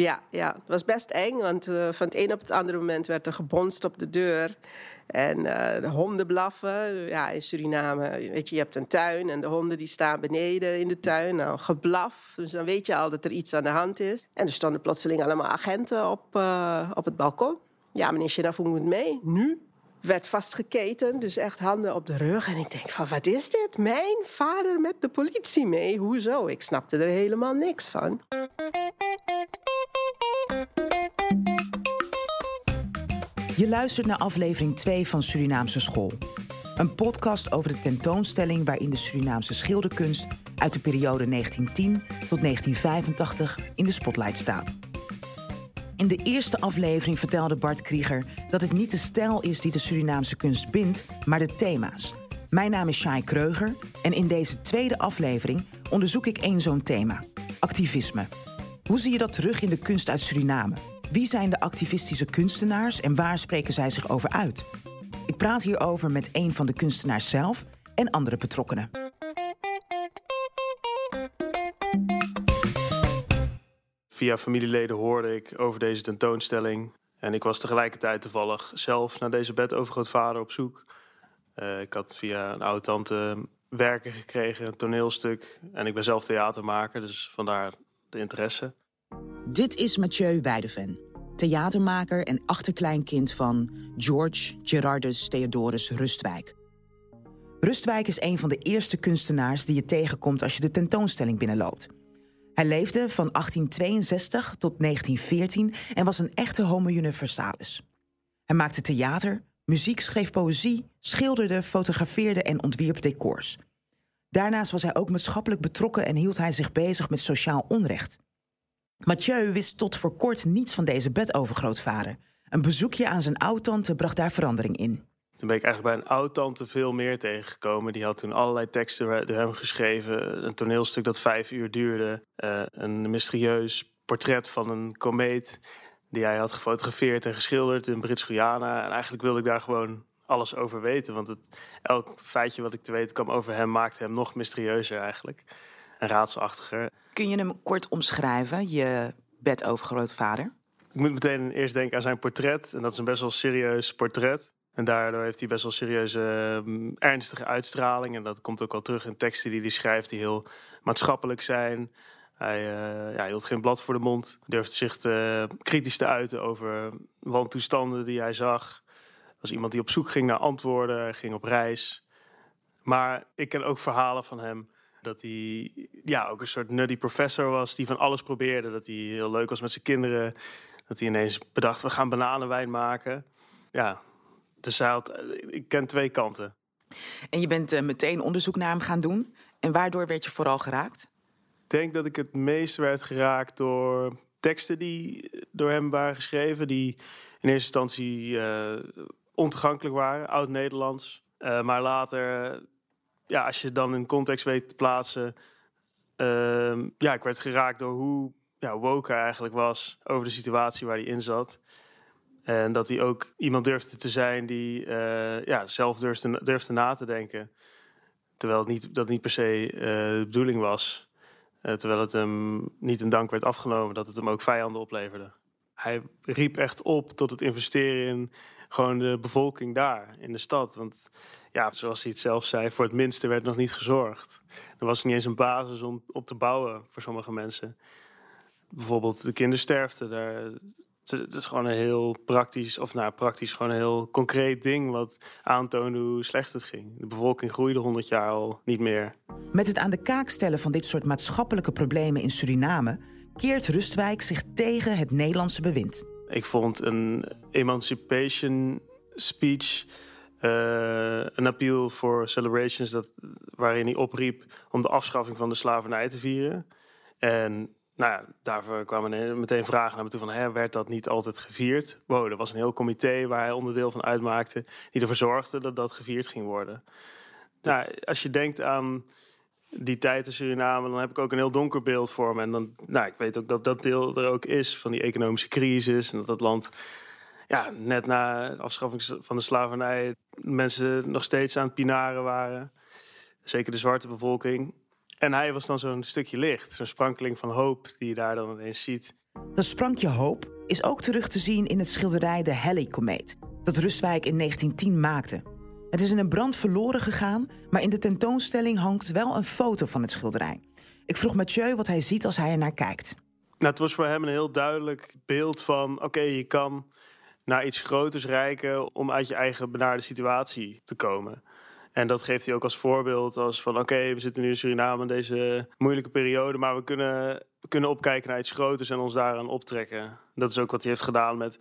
Ja, ja, het was best eng, want uh, van het een op het andere moment werd er gebonst op de deur. En uh, de honden blaffen. Ja, in Suriname, weet je, je hebt een tuin en de honden die staan beneden in de tuin. Nou, geblaf. Dus dan weet je al dat er iets aan de hand is. En er stonden plotseling allemaal agenten op, uh, op het balkon. Ja, meneer Shinafo moet mee. Nu? werd vastgeketen, dus echt handen op de rug. En ik denk van, wat is dit? Mijn vader met de politie mee? Hoezo? Ik snapte er helemaal niks van. Je luistert naar aflevering 2 van Surinaamse School. Een podcast over de tentoonstelling waarin de Surinaamse schilderkunst uit de periode 1910 tot 1985 in de spotlight staat. In de eerste aflevering vertelde Bart Krieger dat het niet de stijl is die de Surinaamse kunst bindt, maar de thema's. Mijn naam is Shai Kreuger en in deze tweede aflevering onderzoek ik één zo'n thema: activisme. Hoe zie je dat terug in de kunst uit Suriname? Wie zijn de activistische kunstenaars en waar spreken zij zich over uit? Ik praat hierover met een van de kunstenaars zelf en andere betrokkenen. Via familieleden hoorde ik over deze tentoonstelling. En ik was tegelijkertijd toevallig zelf naar deze bedovergrootvader op zoek. Uh, ik had via een oude tante werken gekregen, een toneelstuk. En ik ben zelf theatermaker, dus vandaar de interesse. Dit is Mathieu Weideven, theatermaker en achterkleinkind van George Gerardus Theodorus Rustwijk. Rustwijk is een van de eerste kunstenaars die je tegenkomt als je de tentoonstelling binnenloopt. Hij leefde van 1862 tot 1914 en was een echte homo universalis. Hij maakte theater, muziek, schreef poëzie, schilderde, fotografeerde en ontwierp decors. Daarnaast was hij ook maatschappelijk betrokken en hield hij zich bezig met sociaal onrecht. Mathieu wist tot voor kort niets van deze bedovergrootvader. Een bezoekje aan zijn oudtante bracht daar verandering in. Toen ben ik eigenlijk bij een oud-tante veel meer tegengekomen. Die had toen allerlei teksten door hem geschreven. Een toneelstuk dat vijf uur duurde. Uh, een mysterieus portret van een komeet die hij had gefotografeerd en geschilderd in Brits-Guyana. En eigenlijk wilde ik daar gewoon alles over weten. Want het, elk feitje wat ik te weten kwam over hem maakte hem nog mysterieuzer eigenlijk. En raadselachtiger. Kun je hem kort omschrijven, je bedovergrootvader? Ik moet meteen eerst denken aan zijn portret. En dat is een best wel serieus portret. En daardoor heeft hij best wel serieuze, mm, ernstige uitstraling. En dat komt ook wel terug in teksten die hij schrijft, die heel maatschappelijk zijn. Hij uh, ja, hield geen blad voor de mond. Durfde zich te, kritisch te uiten over wantoestanden die hij zag. Was iemand die op zoek ging naar antwoorden, ging op reis. Maar ik ken ook verhalen van hem dat hij ja, ook een soort nutty professor was die van alles probeerde. Dat hij heel leuk was met zijn kinderen. Dat hij ineens bedacht, we gaan bananenwijn maken. Ja, dus hij had, ik ken twee kanten. En je bent uh, meteen onderzoek naar hem gaan doen. En waardoor werd je vooral geraakt? Ik denk dat ik het meest werd geraakt door teksten die door hem waren geschreven. Die in eerste instantie uh, ontoegankelijk waren, oud-Nederlands. Uh, maar later, ja, als je dan in context weet te plaatsen. Uh, ja, ik werd geraakt door hoe ja, woke eigenlijk was over de situatie waar hij in zat. En dat hij ook iemand durfde te zijn die uh, ja, zelf durfde, durfde na te denken. Terwijl het niet, dat niet per se uh, de bedoeling was. Uh, terwijl het hem niet in dank werd afgenomen, dat het hem ook vijanden opleverde. Hij riep echt op tot het investeren in gewoon de bevolking daar, in de stad. Want ja, zoals hij het zelf zei, voor het minste werd nog niet gezorgd. Er was niet eens een basis om op te bouwen voor sommige mensen. Bijvoorbeeld de kindersterfte, daar het is gewoon een heel praktisch, of nou praktisch, gewoon een heel concreet ding wat aantoonde hoe slecht het ging. De bevolking groeide 100 jaar al niet meer. Met het aan de kaak stellen van dit soort maatschappelijke problemen in Suriname keert Rustwijk zich tegen het Nederlandse bewind. Ik vond een emancipation speech. Uh, een appeal for celebrations dat, waarin hij opriep om de afschaffing van de slavernij te vieren. En nou daarvoor kwamen meteen vragen naar me toe van... Hè, werd dat niet altijd gevierd? Wow, er was een heel comité waar hij onderdeel van uitmaakte... die ervoor zorgde dat dat gevierd ging worden. Nou, als je denkt aan die tijd in Suriname... dan heb ik ook een heel donker beeld voor me. En dan, nou, ik weet ook dat dat deel er ook is van die economische crisis... en dat dat land ja, net na de afschaffing van de slavernij... mensen nog steeds aan het pinaren waren. Zeker de zwarte bevolking. En hij was dan zo'n stukje licht, zo'n sprankeling van hoop die je daar dan ineens ziet. Dat sprankje hoop is ook terug te zien in het schilderij De Halley-komeet... dat Rustwijk in 1910 maakte. Het is in een brand verloren gegaan, maar in de tentoonstelling hangt wel een foto van het schilderij. Ik vroeg Mathieu wat hij ziet als hij er naar kijkt. Nou, het was voor hem een heel duidelijk beeld van: oké, je kan naar iets groters reiken om uit je eigen benarde situatie te komen. En dat geeft hij ook als voorbeeld als van oké, we zitten nu in Suriname in deze moeilijke periode, maar we kunnen, kunnen opkijken naar iets groters en ons daaraan optrekken. Dat is ook wat hij heeft gedaan met.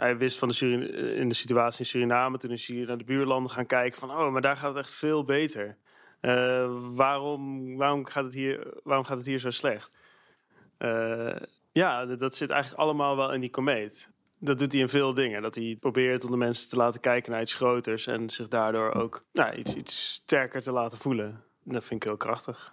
Hij wist van de in de situatie in Suriname, toen is hij naar de buurlanden gaan kijken van oh, maar daar gaat het echt veel beter. Uh, waarom, waarom, gaat het hier, waarom gaat het hier zo slecht? Uh, ja, dat zit eigenlijk allemaal wel in die komeet dat doet hij in veel dingen. Dat hij probeert om de mensen te laten kijken naar iets groters en zich daardoor ook nou, iets, iets sterker te laten voelen. Dat vind ik heel krachtig.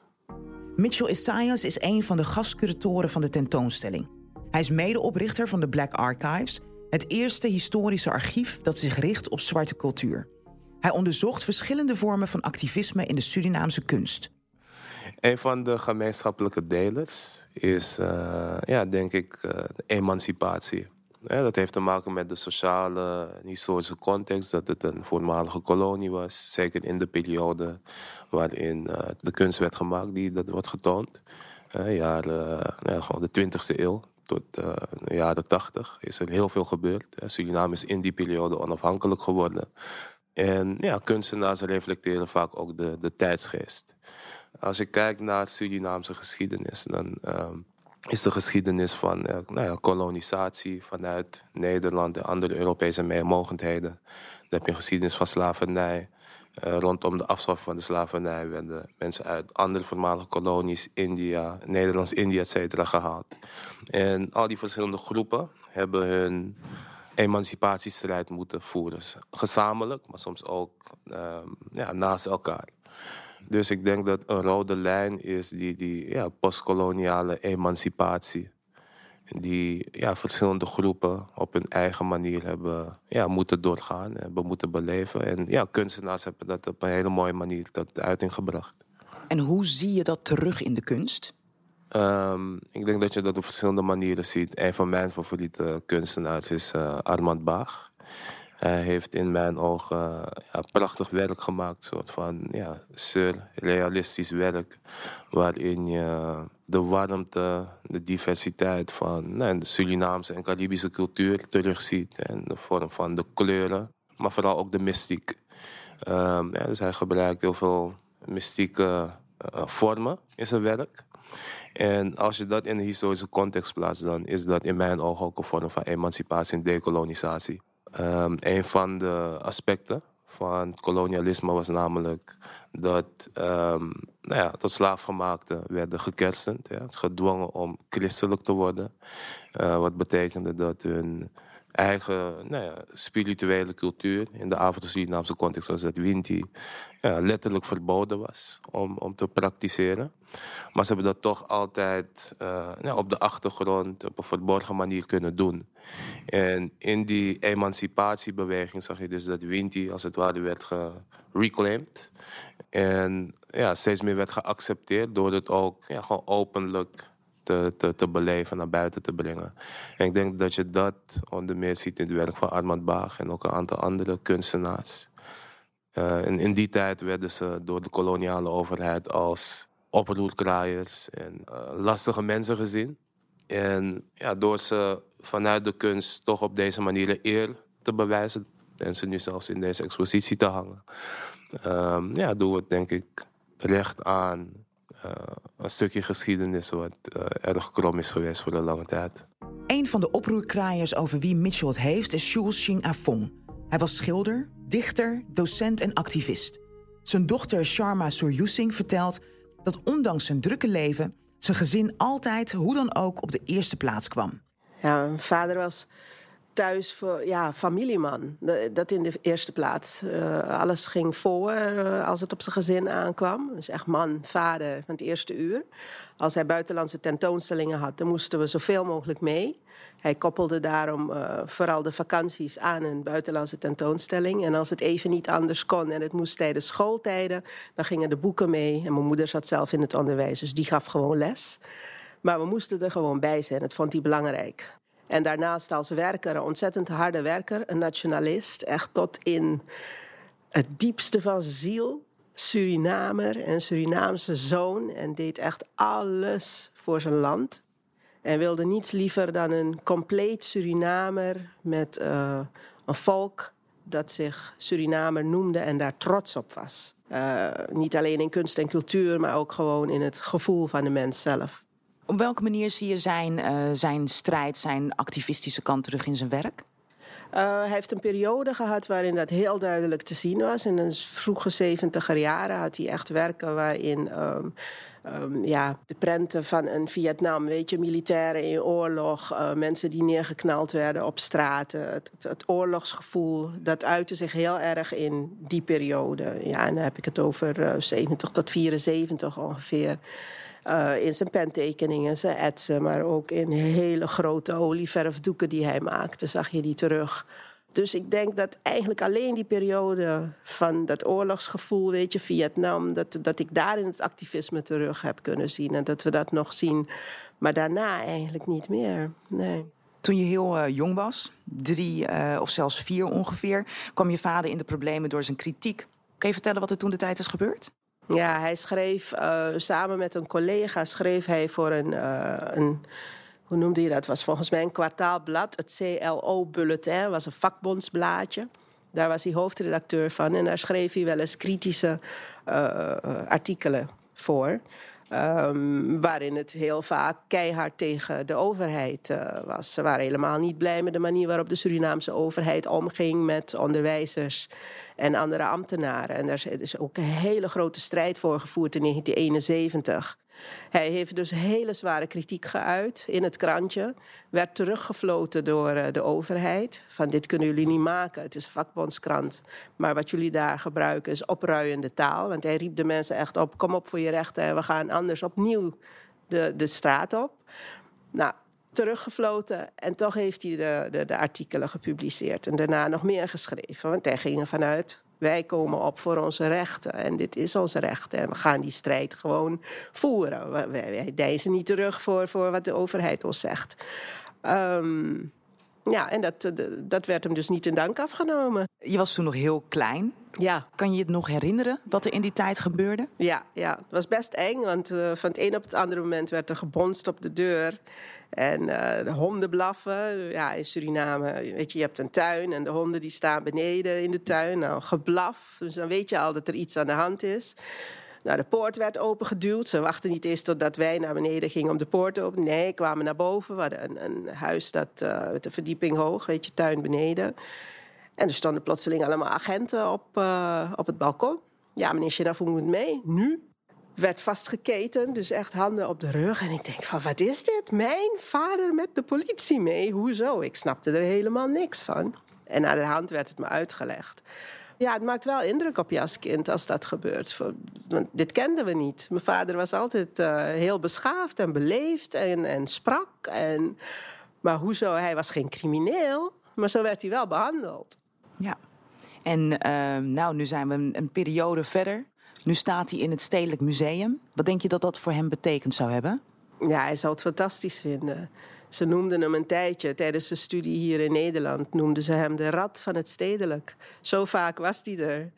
Mitchell Isaias is een van de gastcuratoren van de tentoonstelling. Hij is medeoprichter van de Black Archives, het eerste historische archief dat zich richt op zwarte cultuur. Hij onderzocht verschillende vormen van activisme in de Surinaamse kunst. Een van de gemeenschappelijke delers is, uh, ja, denk ik, uh, emancipatie dat heeft te maken met de sociale en historische context. Dat het een voormalige kolonie was. Zeker in de periode waarin uh, de kunst werd gemaakt die dat wordt getoond. Jaren, uh, gewoon de 20e eeuw tot uh, de jaren 80 is er heel veel gebeurd. Suriname is in die periode onafhankelijk geworden. En ja, kunstenaars reflecteren vaak ook de, de tijdsgeest. Als ik kijk naar Surinaamse geschiedenis, dan ehm, is de geschiedenis van eh, nou ja, kolonisatie vanuit Nederland en andere Europese meemogendheden. Dan heb je een geschiedenis van slavernij. Uh, rondom de afschaffing van de slavernij werden mensen uit andere voormalige kolonies, India, Nederlands-Indië, et cetera, gehaald. En al die verschillende groepen hebben hun emancipatiestrijd moeten voeren. Gezamenlijk, maar soms ook uh, ja, naast elkaar. Dus ik denk dat een rode lijn is die, die ja, postkoloniale emancipatie. Die ja, verschillende groepen op hun eigen manier hebben ja, moeten doorgaan, hebben moeten beleven. En ja, kunstenaars hebben dat op een hele mooie manier tot uiting gebracht. En hoe zie je dat terug in de kunst? Um, ik denk dat je dat op verschillende manieren ziet. Een van mijn favoriete kunstenaars is uh, Armand Baag. Hij heeft in mijn ogen ja, prachtig werk gemaakt. Een soort van ja, surrealistisch werk. Waarin je de warmte, de diversiteit van nou, de Surinaamse en Caribische cultuur terugziet. En de vorm van de kleuren, maar vooral ook de mystiek. Um, ja, dus hij gebruikt heel veel mystieke uh, vormen in zijn werk. En als je dat in een historische context plaatst, dan is dat in mijn ogen ook een vorm van emancipatie en dekolonisatie. Um, een van de aspecten van kolonialisme was namelijk dat um, nou ja, tot slaafgemaakten werden gekersend, ja, gedwongen om christelijk te worden. Uh, wat betekende dat hun eigen nou ja, spirituele cultuur, in de Afro-Surinaamse context was dat Winti, ja, letterlijk verboden was om, om te praktiseren. Maar ze hebben dat toch altijd uh, nou, op de achtergrond, op een verborgen manier kunnen doen. En in die emancipatiebeweging zag je dus dat Winti als het ware werd gereclaimed. En ja, steeds meer werd geaccepteerd door het ook ja, gewoon openlijk te, te, te beleven, naar buiten te brengen. En ik denk dat je dat onder meer ziet in het werk van Armand Baag en ook een aantal andere kunstenaars. Uh, en in die tijd werden ze door de koloniale overheid als oproerkraaiers en uh, lastige mensen gezien. En ja, door ze vanuit de kunst toch op deze manier eer te bewijzen en ze nu zelfs in deze expositie te hangen, um, ja, doen we het denk ik recht aan uh, een stukje geschiedenis wat uh, erg krom is geweest voor een lange tijd. Een van de oproerkraaiers over wie Mitchell het heeft is Jules Ching Afong. Hij was schilder, dichter, docent en activist. Zijn dochter Sharma Suryusing vertelt dat ondanks zijn drukke leven zijn gezin altijd, hoe dan ook, op de eerste plaats kwam. Ja, mijn vader was thuis voor ja, familieman. Dat in de eerste plaats. Uh, alles ging voor uh, als het op zijn gezin aankwam. Dus echt man, vader van het eerste uur. Als hij buitenlandse tentoonstellingen had, dan moesten we zoveel mogelijk mee. Hij koppelde daarom uh, vooral de vakanties aan een buitenlandse tentoonstelling. En als het even niet anders kon en het moest tijdens schooltijden, dan gingen de boeken mee. En mijn moeder zat zelf in het onderwijs, dus die gaf gewoon les. Maar we moesten er gewoon bij zijn. Dat vond hij belangrijk. En daarnaast als werker, een ontzettend harde werker, een nationalist, echt tot in het diepste van zijn ziel. Surinamer en Surinaamse zoon en deed echt alles voor zijn land. En wilde niets liever dan een compleet Surinamer met uh, een volk dat zich Surinamer noemde en daar trots op was. Uh, niet alleen in kunst en cultuur, maar ook gewoon in het gevoel van de mens zelf. Op welke manier zie je zijn, uh, zijn strijd, zijn activistische kant terug in zijn werk? Uh, hij heeft een periode gehad waarin dat heel duidelijk te zien was. In de vroege zeventiger jaren had hij echt werken waarin um, um, ja, de prenten van een Vietnam, weet je, militairen in oorlog, uh, mensen die neergeknald werden op straten. Het, het, oorlogsgevoel, dat uitte zich heel erg in die periode. Ja, en dan heb ik het over uh, 70 tot 74 ongeveer. Uh, in zijn pentekeningen, zijn etsen, maar ook in hele grote olieverfdoeken die hij maakte, zag je die terug. Dus ik denk dat eigenlijk alleen die periode van dat oorlogsgevoel, weet je, Vietnam, dat, dat ik daarin het activisme terug heb kunnen zien en dat we dat nog zien. Maar daarna eigenlijk niet meer. Nee. Toen je heel uh, jong was, drie uh, of zelfs vier ongeveer, kwam je vader in de problemen door zijn kritiek. Kan je vertellen wat er toen de tijd is gebeurd? Ja, hij schreef uh, samen met een collega schreef hij voor een, uh, een hoe noemde je dat? Was volgens mij een kwartaalblad, het CLO-bulletin, was een vakbondsblaadje. Daar was hij hoofdredacteur van en daar schreef hij wel eens kritische uh, artikelen voor. Um, waarin het heel vaak keihard tegen de overheid uh, was. Ze waren helemaal niet blij met de manier waarop de Surinaamse overheid omging met onderwijzers en andere ambtenaren. En daar is ook een hele grote strijd voor gevoerd in 1971. Hij heeft dus hele zware kritiek geuit in het krantje. Werd teruggefloten door uh, de overheid. Van dit kunnen jullie niet maken, het is vakbondskrant. Maar wat jullie daar gebruiken is opruiende taal. Want hij riep de mensen echt op, kom op voor je rechten... en we gaan anders opnieuw de, de straat op. Nou, teruggefloten. En toch heeft hij de, de, de artikelen gepubliceerd. En daarna nog meer geschreven. Want hij ging ervan uit, wij komen op voor onze rechten. En dit is onze recht. En we gaan die strijd gewoon voeren. Wij, wij deizen niet terug voor, voor wat de overheid ons zegt. Um, ja, en dat, dat werd hem dus niet in dank afgenomen. Je was toen nog heel klein. Ja. Kan je het nog herinneren wat er in die tijd gebeurde? Ja, ja. het was best eng, want uh, van het een op het andere moment werd er gebonst op de deur. En uh, de honden blaffen. Ja, in Suriname, weet je, je hebt een tuin en de honden die staan beneden in de tuin. Nou, geblaf. Dus dan weet je al dat er iets aan de hand is. Nou, de poort werd opengeduwd. Ze wachten niet eens totdat wij naar beneden gingen om de poort te openen. Nee, kwamen naar boven. We hadden een, een huis dat, uh, met een verdieping hoog, weet je, tuin beneden. En er stonden plotseling allemaal agenten op, uh, op het balkon. Ja, meneer Shinafo moet mee. Nu? Werd vastgeketen, dus echt handen op de rug. En ik denk van, wat is dit? Mijn vader met de politie mee? Hoezo? Ik snapte er helemaal niks van. En naar de hand werd het me uitgelegd. Ja, het maakt wel indruk op je als kind als dat gebeurt. Want dit kenden we niet. Mijn vader was altijd uh, heel beschaafd en beleefd en, en sprak. En, maar hoezo? Hij was geen crimineel, maar zo werd hij wel behandeld. Ja, en uh, nou, nu zijn we een periode verder. Nu staat hij in het Stedelijk Museum. Wat denk je dat dat voor hem betekend zou hebben? Ja, hij zou het fantastisch vinden. Ze noemden hem een tijdje tijdens de studie hier in Nederland. Noemden ze hem de rat van het stedelijk. Zo vaak was hij er.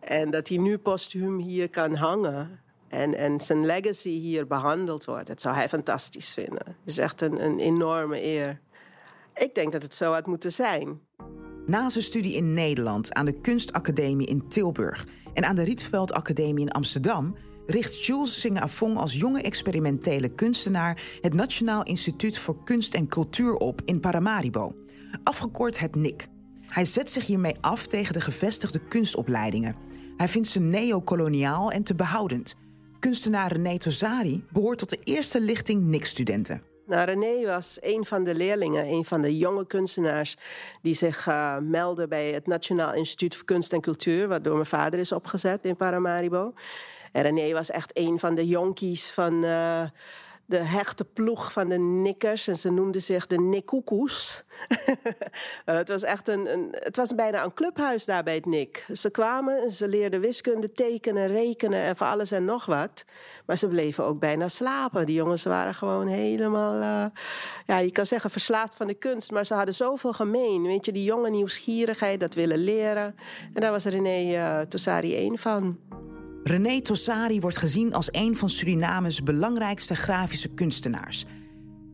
En dat hij nu postuum hier kan hangen. En, en zijn legacy hier behandeld wordt. Dat zou hij fantastisch vinden. Het is echt een, een enorme eer. Ik denk dat het zo had moeten zijn. Na zijn studie in Nederland aan de Kunstacademie in Tilburg en aan de Rietveld Academie in Amsterdam richt Jules Singh-Afong als jonge experimentele kunstenaar het Nationaal Instituut voor Kunst en Cultuur op in Paramaribo, afgekort het NIC. Hij zet zich hiermee af tegen de gevestigde kunstopleidingen. Hij vindt ze neocoloniaal en te behoudend. Kunstenaar René Tosari behoort tot de eerste lichting NIC-studenten. Nou, René was een van de leerlingen, een van de jonge kunstenaars die zich uh, meldde bij het Nationaal Instituut voor Kunst en Cultuur, wat door mijn vader is opgezet in Paramaribo. En René was echt een van de jonkies van uh, de hechte ploeg van de nikkers. En ze noemden zich de Nikkoekoes. het was echt een, een, het was bijna een clubhuis daar bij het Nik. Ze kwamen en ze leerden wiskunde, tekenen, rekenen en voor alles en nog wat. Maar ze bleven ook bijna slapen. Die jongens waren gewoon helemaal, uh, ja, je kan zeggen verslaafd van de kunst. Maar ze hadden zoveel gemeen. Weet je, die jonge nieuwsgierigheid, dat willen leren. En daar was René uh, Tossari één van. René Tossari wordt gezien als een van Surinames belangrijkste grafische kunstenaars.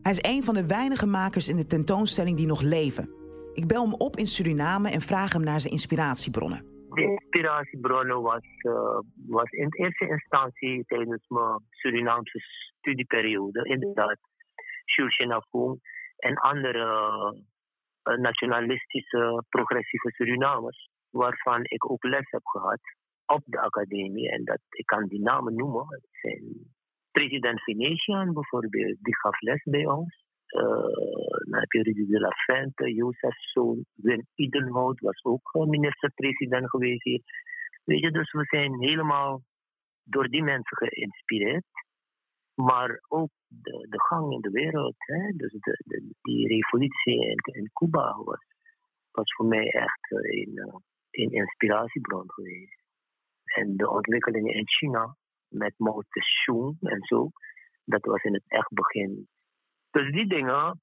Hij is een van de weinige makers in de tentoonstelling die nog leven. Ik bel hem op in Suriname en vraag hem naar zijn inspiratiebronnen. De inspiratiebronnen was, uh, was in eerste instantie tijdens mijn Surinaamse studieperiode. Inderdaad, Nafung en andere uh, nationalistische progressieve Surinamers, waarvan ik ook les heb gehad op de academie. En dat, ik kan die namen noemen. Het zijn president Venetiaan bijvoorbeeld, die gaf les bij ons. Uh, dan heb je Rudy de la Fente, Jozef Zoon, Wim Idenhout was ook minister-president geweest. Weet je, dus we zijn helemaal door die mensen geïnspireerd. Maar ook de, de gang in de wereld, hè? dus de, de, die revolutie in, Cuba was, was voor mij echt een, een inspiratiebron geweest en de ontwikkelingen in China met Mao Zedong en zo. Dat was in het echt begin. Dus die dingen,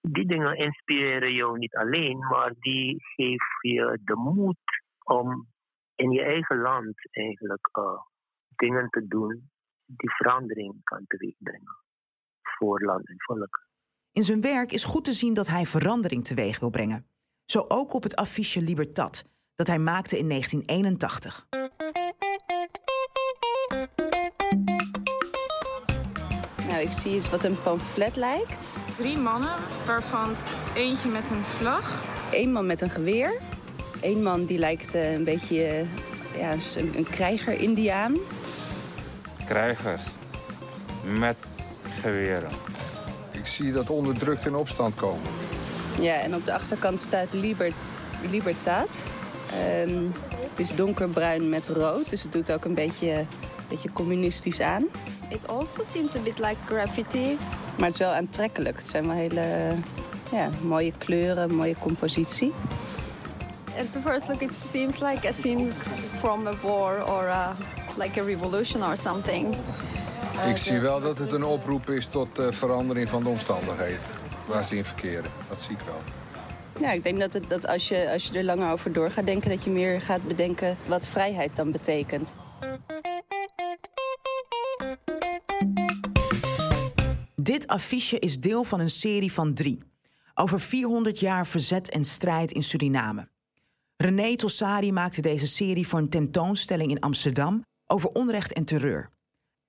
die dingen inspireren jou niet alleen, maar die geven je de moed om in je eigen land eigenlijk uh, dingen te doen die verandering kan teweegbrengen voor land en volk. In zijn werk is goed te zien dat hij verandering teweeg wil brengen. Zo ook op het affiche Libertad, dat hij maakte in 1981. Ik zie iets wat een pamflet lijkt. Drie mannen, waarvan eentje met een vlag. Eén man met een geweer. Eén man die lijkt uh, een beetje uh, ja, een, een krijger-Indiaan. Krijgers met geweren. Ik zie dat onderdrukt in opstand komen. Ja, en op de achterkant staat Liber, Libertad. Um, het is donkerbruin met rood, dus het doet ook een beetje, beetje communistisch aan. It also seems a bit like graffiti. Maar het is wel aantrekkelijk. Het zijn wel hele ja, mooie kleuren, mooie compositie. At the first look, it seems like a scene from a war or a, like a revolution or something. Ik zie wel dat het een oproep is tot uh, verandering van de omstandigheden waar ze in verkeren. Dat zie ik wel. Ja, ik denk dat, het, dat als, je, als je er langer over door gaat denken... dat je meer gaat bedenken wat vrijheid dan betekent. Dit affiche is deel van een serie van drie. Over 400 jaar verzet en strijd in Suriname. René Tossari maakte deze serie voor een tentoonstelling in Amsterdam over onrecht en terreur.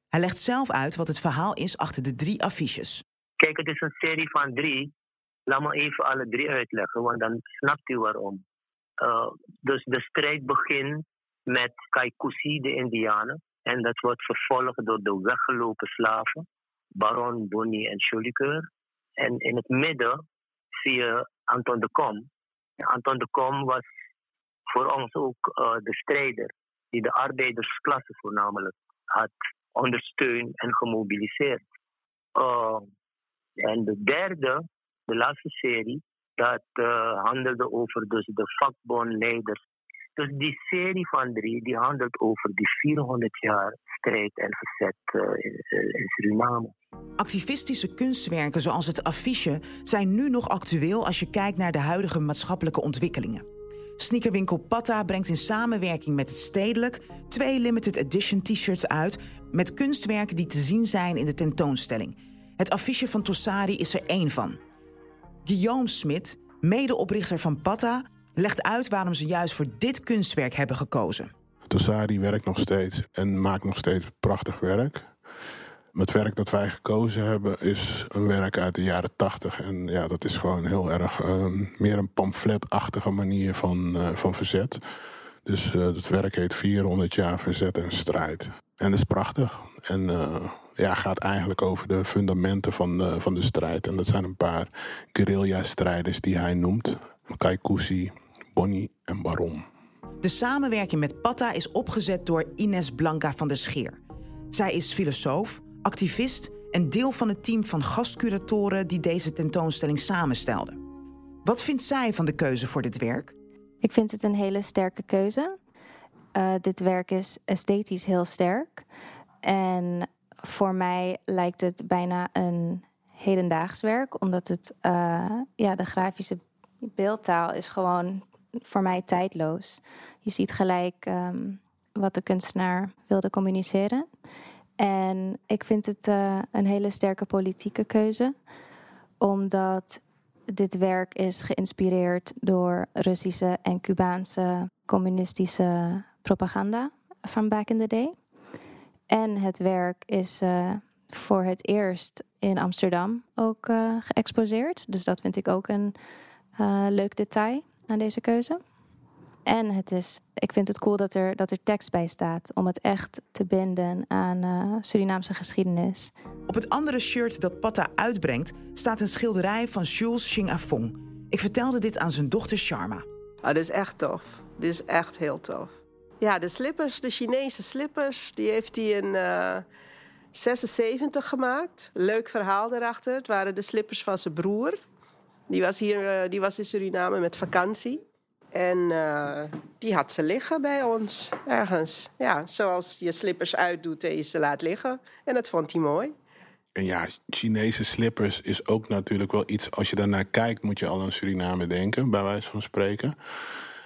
Hij legt zelf uit wat het verhaal is achter de drie affiches. Kijk, het is een serie van drie. Laat me even alle drie uitleggen, want dan snapt u waarom. Uh, dus de strijd begint met Kaikusi, de Indianen. En dat wordt vervolgd door de weggelopen slaven. Baron, Bonnie en Jolicoeur. En in het midden zie je Anton de Kom. Anton de Kom was voor ons ook uh, de strijder die de arbeidersklasse voornamelijk had ondersteund en gemobiliseerd. Uh, en de derde, de laatste serie, dat uh, handelde over dus de vakbondleiders dus die serie van drie die handelt over die 400 jaar strijd en verzet in, in, Suriname. Activistische kunstwerken zoals het affiche zijn nu nog actueel als je kijkt naar de huidige maatschappelijke ontwikkelingen. Sneakerwinkel Patta brengt in samenwerking met het Stedelijk twee limited edition t-shirts uit met kunstwerken die te zien zijn in de tentoonstelling. Het affiche van Tossari is er één van. Guillaume Smit, medeoprichter van Patta, legt uit waarom ze juist voor dit kunstwerk hebben gekozen. Tossari werkt nog steeds en maakt nog steeds prachtig werk. Het werk dat wij gekozen hebben is een werk uit de jaren tachtig. En ja, dat is gewoon heel erg uh, meer een pamfletachtige manier van, uh, van verzet. Dus uh, het werk heet 400 jaar verzet en strijd. En is prachtig. En ja, gaat eigenlijk over de fundamenten van, van de strijd. En dat zijn een paar guerrilla-strijders die hij noemt. Kaikousi, Bonnie en Baron. De samenwerking met Patta is opgezet door Ines Blanca van der Scheer. Zij is filosoof, activist en deel van het team van gastcuratoren die deze tentoonstelling samenstelde. Wat vindt zij van de keuze voor dit werk? Ik vind het een hele sterke keuze. Uh, dit werk is esthetisch heel sterk. En voor mij lijkt het bijna een hedendaags werk, omdat het, uh, ja, de grafische beeldtaal is gewoon voor mij tijdloos. Je ziet gelijk um, wat de kunstenaar wilde communiceren. En ik vind het uh, een hele sterke politieke keuze, omdat dit werk is geïnspireerd door Russische en Cubaanse communistische propaganda van back in the day. En het werk is uh, voor het eerst in Amsterdam ook uh, geëxposeerd. Dus dat vind ik ook een leuk detail aan deze keuze. En het is, ik vind het cool dat er, dat er tekst bij staat om het echt te binden aan uh, Surinaamse geschiedenis. Op het andere shirt dat Patta uitbrengt staat een schilderij van Jules Ching Afong. Ik vertelde dit aan zijn dochter Sharma. Oh, dit is echt tof. Dit is echt heel tof. Ja, de slippers, de Chinese slippers, die heeft hij in uh, 76 gemaakt. Leuk verhaal daarachter. Het waren de slippers van zijn broer. Die was, hier, uh, die was in Suriname met vakantie. En uh, die had ze liggen bij ons ergens. Ja, zoals je slippers uitdoet en je ze laat liggen. En dat vond hij mooi. En ja, Chinese slippers is ook natuurlijk wel iets... als je daarnaar kijkt, moet je al aan Suriname denken, bij wijze van spreken.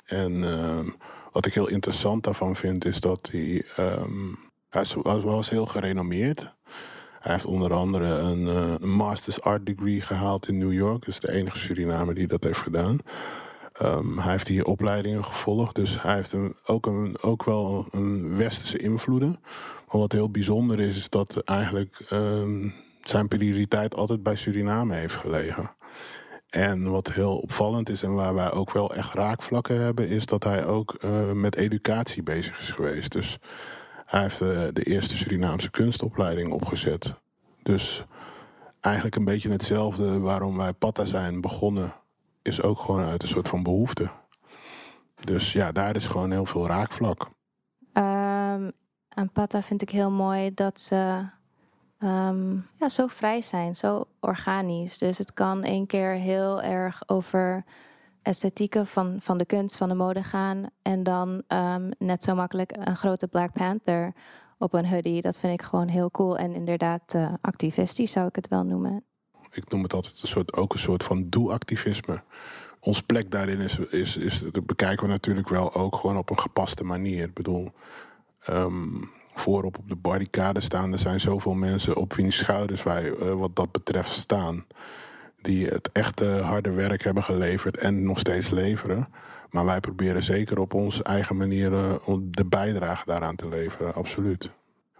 En uh, wat ik heel interessant daarvan vind, is dat hij... Um, hij was, heel gerenommeerd. Hij heeft onder andere een, uh, een Master's Art Degree gehaald in New York. Dat is de enige Surinamer die dat heeft gedaan. Um, hij heeft hier opleidingen gevolgd, dus hij heeft ook, een, ook wel een westerse invloeden. Maar wat heel bijzonder is, is dat eigenlijk um, zijn prioriteit altijd bij Suriname heeft gelegen. En wat heel opvallend is en waar wij ook wel echt raakvlakken hebben, is dat hij ook uh, met educatie bezig is geweest. Dus hij heeft uh, de eerste Surinaamse kunstopleiding opgezet. Dus eigenlijk een beetje hetzelfde waarom wij Patta zijn begonnen is ook gewoon uit een soort van behoefte. Dus ja, daar is gewoon heel veel raakvlak. Um, aan Pata vind ik heel mooi dat ze um, ja, zo vrij zijn, zo organisch. Dus het kan één keer heel erg over esthetieken van, van de kunst, van de mode gaan. En dan um, net zo makkelijk een grote Black Panther op een hoodie. Dat vind ik gewoon heel cool. En inderdaad, uh, activistisch zou ik het wel noemen ik noem het altijd een soort, ook een soort van doe-activisme. Ons plek daarin is, is, is, bekijken we natuurlijk wel ook gewoon op een gepaste manier. Ik bedoel, um, voorop op de barricade staan, er zijn zoveel mensen op wiens schouders wij uh, wat dat betreft staan. Die het echte harde werk hebben geleverd en nog steeds leveren. Maar wij proberen zeker op onze eigen manier uh, de bijdrage daaraan te leveren, absoluut.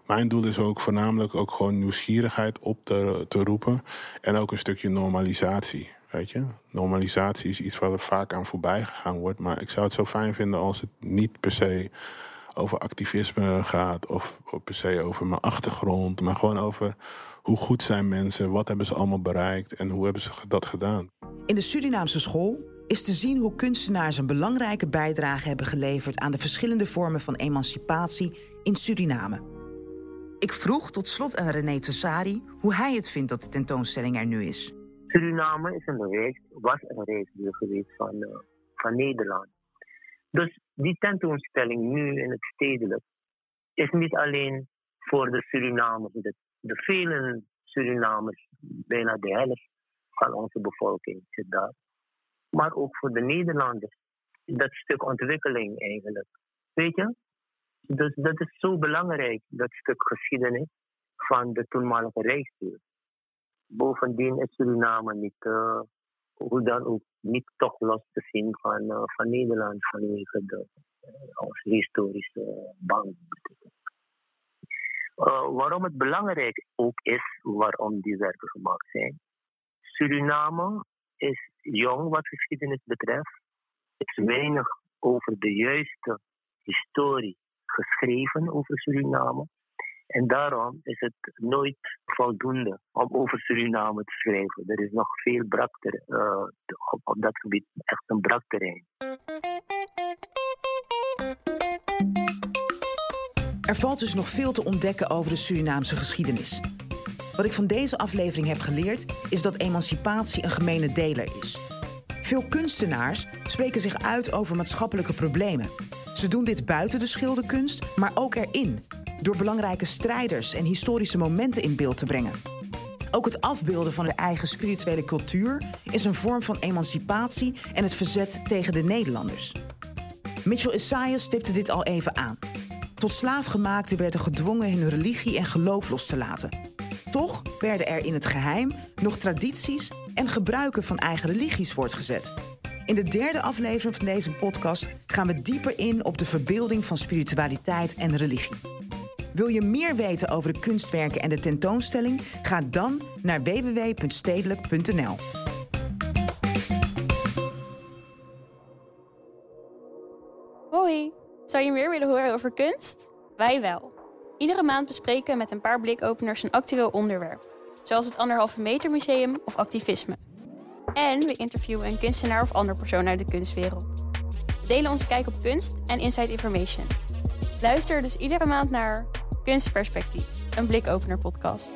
Mijn doel is ook voornamelijk ook gewoon nieuwsgierigheid op te, te roepen. En ook een stukje normalisatie. Weet je? Normalisatie is iets waar er vaak aan voorbij gegaan wordt. Maar ik zou het zo fijn vinden als het niet per se over activisme gaat. Of per se over mijn achtergrond. Maar gewoon over hoe goed zijn mensen. Wat hebben ze allemaal bereikt. En hoe hebben ze dat gedaan. In de Surinaamse school is te zien hoe kunstenaars een belangrijke bijdrage hebben geleverd aan de verschillende vormen van emancipatie in Suriname. Ik vroeg tot slot aan René Tessari hoe hij het vindt dat de tentoonstelling er nu is. Suriname is een reis, was een reisbuur geweest van, uh, van Nederland. Dus die tentoonstelling nu in het stedelijk is niet alleen voor de Surinamers, de, de vele Surinamers, bijna de helft van onze bevolking zit daar. Maar ook voor de Nederlanders. Dat stuk ontwikkeling eigenlijk. Weet je? Dus dat is zo belangrijk, dat stuk geschiedenis van de toenmalige Rijksstuur. Bovendien is Suriname niet, uh, hoe dan ook, niet toch los te zien van, uh, van Nederland vanwege de, uh, onze historische band. waarom het belangrijk ook is waarom die werken gemaakt zijn. Suriname is jong wat geschiedenis betreft. Er is weinig over de juiste historie geschreven over Suriname. En daarom is het nooit voldoende om over Suriname te schrijven. Er is nog veel brakter, op, op dat gebied, echt een brakterrein. Er valt dus nog veel te ontdekken over de Surinaamse geschiedenis. Wat ik van deze aflevering heb geleerd is dat emancipatie een gemene deler is. Veel kunstenaars spreken zich uit over maatschappelijke problemen. Ze doen dit buiten de schilderkunst, maar ook erin, door belangrijke strijders en historische momenten in beeld te brengen. Ook het afbeelden van de eigen spirituele cultuur is een vorm van emancipatie en het verzet tegen de Nederlanders. Mitchell Isaiah stipte dit al even aan. Tot slaafgemaakten werden gedwongen hun religie en geloof los te laten. Toch werden er in het geheim nog tradities en gebruiken van eigen religies voortgezet. In de derde aflevering van deze podcast gaan we dieper in op de verbeelding van spiritualiteit en religie. Wil je meer weten over de kunstwerken en de tentoonstelling? Ga dan naar www.stedelijk.nl. Hoi, zou je meer willen horen over kunst? Wij wel. Iedere maand bespreken we met een paar blikopeners een actueel onderwerp, zoals het Anderhalve Meter Museum of activisme. En we interviewen een kunstenaar of ander persoon uit de kunstwereld. We delen onze kijk op kunst en inside information. Luister dus iedere maand naar Kunstperspectief, een blikopener podcast.